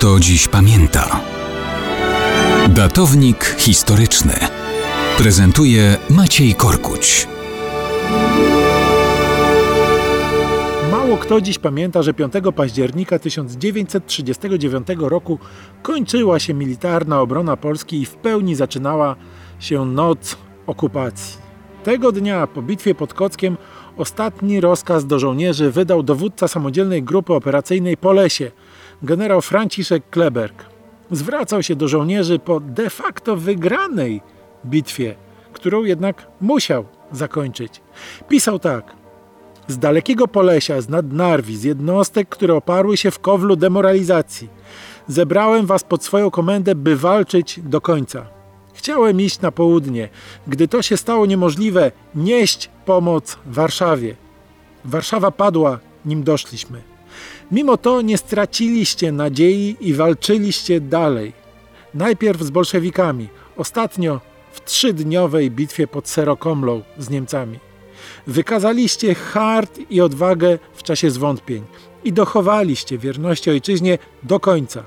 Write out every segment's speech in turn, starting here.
kto dziś pamięta. Datownik historyczny prezentuje Maciej Korkuć. Mało kto dziś pamięta, że 5 października 1939 roku kończyła się militarna obrona Polski i w pełni zaczynała się noc okupacji. Tego dnia po bitwie pod Kockiem ostatni rozkaz do żołnierzy wydał dowódca samodzielnej grupy operacyjnej po lesie, generał Franciszek Kleberg. Zwracał się do żołnierzy po de facto wygranej bitwie, którą jednak musiał zakończyć. Pisał tak. Z dalekiego Polesia, z Nadnarwi, z jednostek, które oparły się w kowlu demoralizacji. Zebrałem was pod swoją komendę, by walczyć do końca. Chciałem iść na południe. Gdy to się stało niemożliwe, nieść pomoc Warszawie. Warszawa padła, nim doszliśmy. Mimo to nie straciliście nadziei i walczyliście dalej. Najpierw z bolszewikami, ostatnio w trzydniowej bitwie pod Serokomlą z Niemcami. Wykazaliście hart i odwagę w czasie zwątpień i dochowaliście wierności ojczyźnie do końca.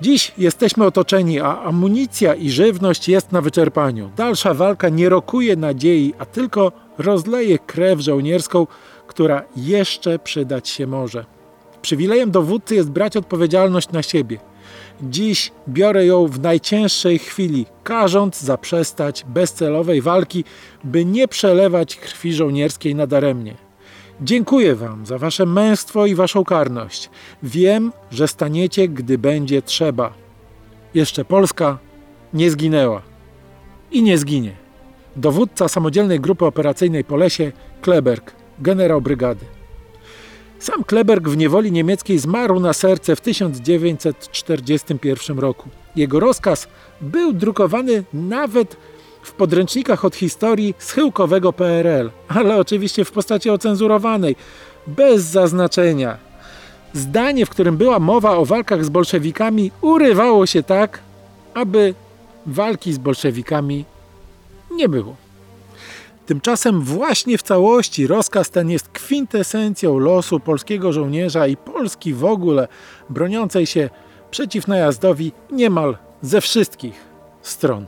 Dziś jesteśmy otoczeni, a amunicja i żywność jest na wyczerpaniu. Dalsza walka nie rokuje nadziei, a tylko rozleje krew żołnierską, która jeszcze przydać się może. Przywilejem dowódcy jest brać odpowiedzialność na siebie. Dziś biorę ją w najcięższej chwili, każąc zaprzestać bezcelowej walki, by nie przelewać krwi żołnierskiej nadaremnie. Dziękuję Wam za Wasze męstwo i Waszą karność. Wiem, że staniecie, gdy będzie trzeba. Jeszcze Polska nie zginęła. I nie zginie. Dowódca samodzielnej grupy operacyjnej po lesie, Kleberg, generał brygady. Sam Kleberg w niewoli niemieckiej zmarł na serce w 1941 roku. Jego rozkaz był drukowany nawet w podręcznikach od historii schyłkowego PRL, ale oczywiście w postaci ocenzurowanej, bez zaznaczenia. Zdanie, w którym była mowa o walkach z bolszewikami, urywało się tak, aby walki z bolszewikami nie było. Tymczasem właśnie w całości rozkaz ten jest kwintesencją losu polskiego żołnierza i Polski w ogóle broniącej się przeciw najazdowi niemal ze wszystkich stron.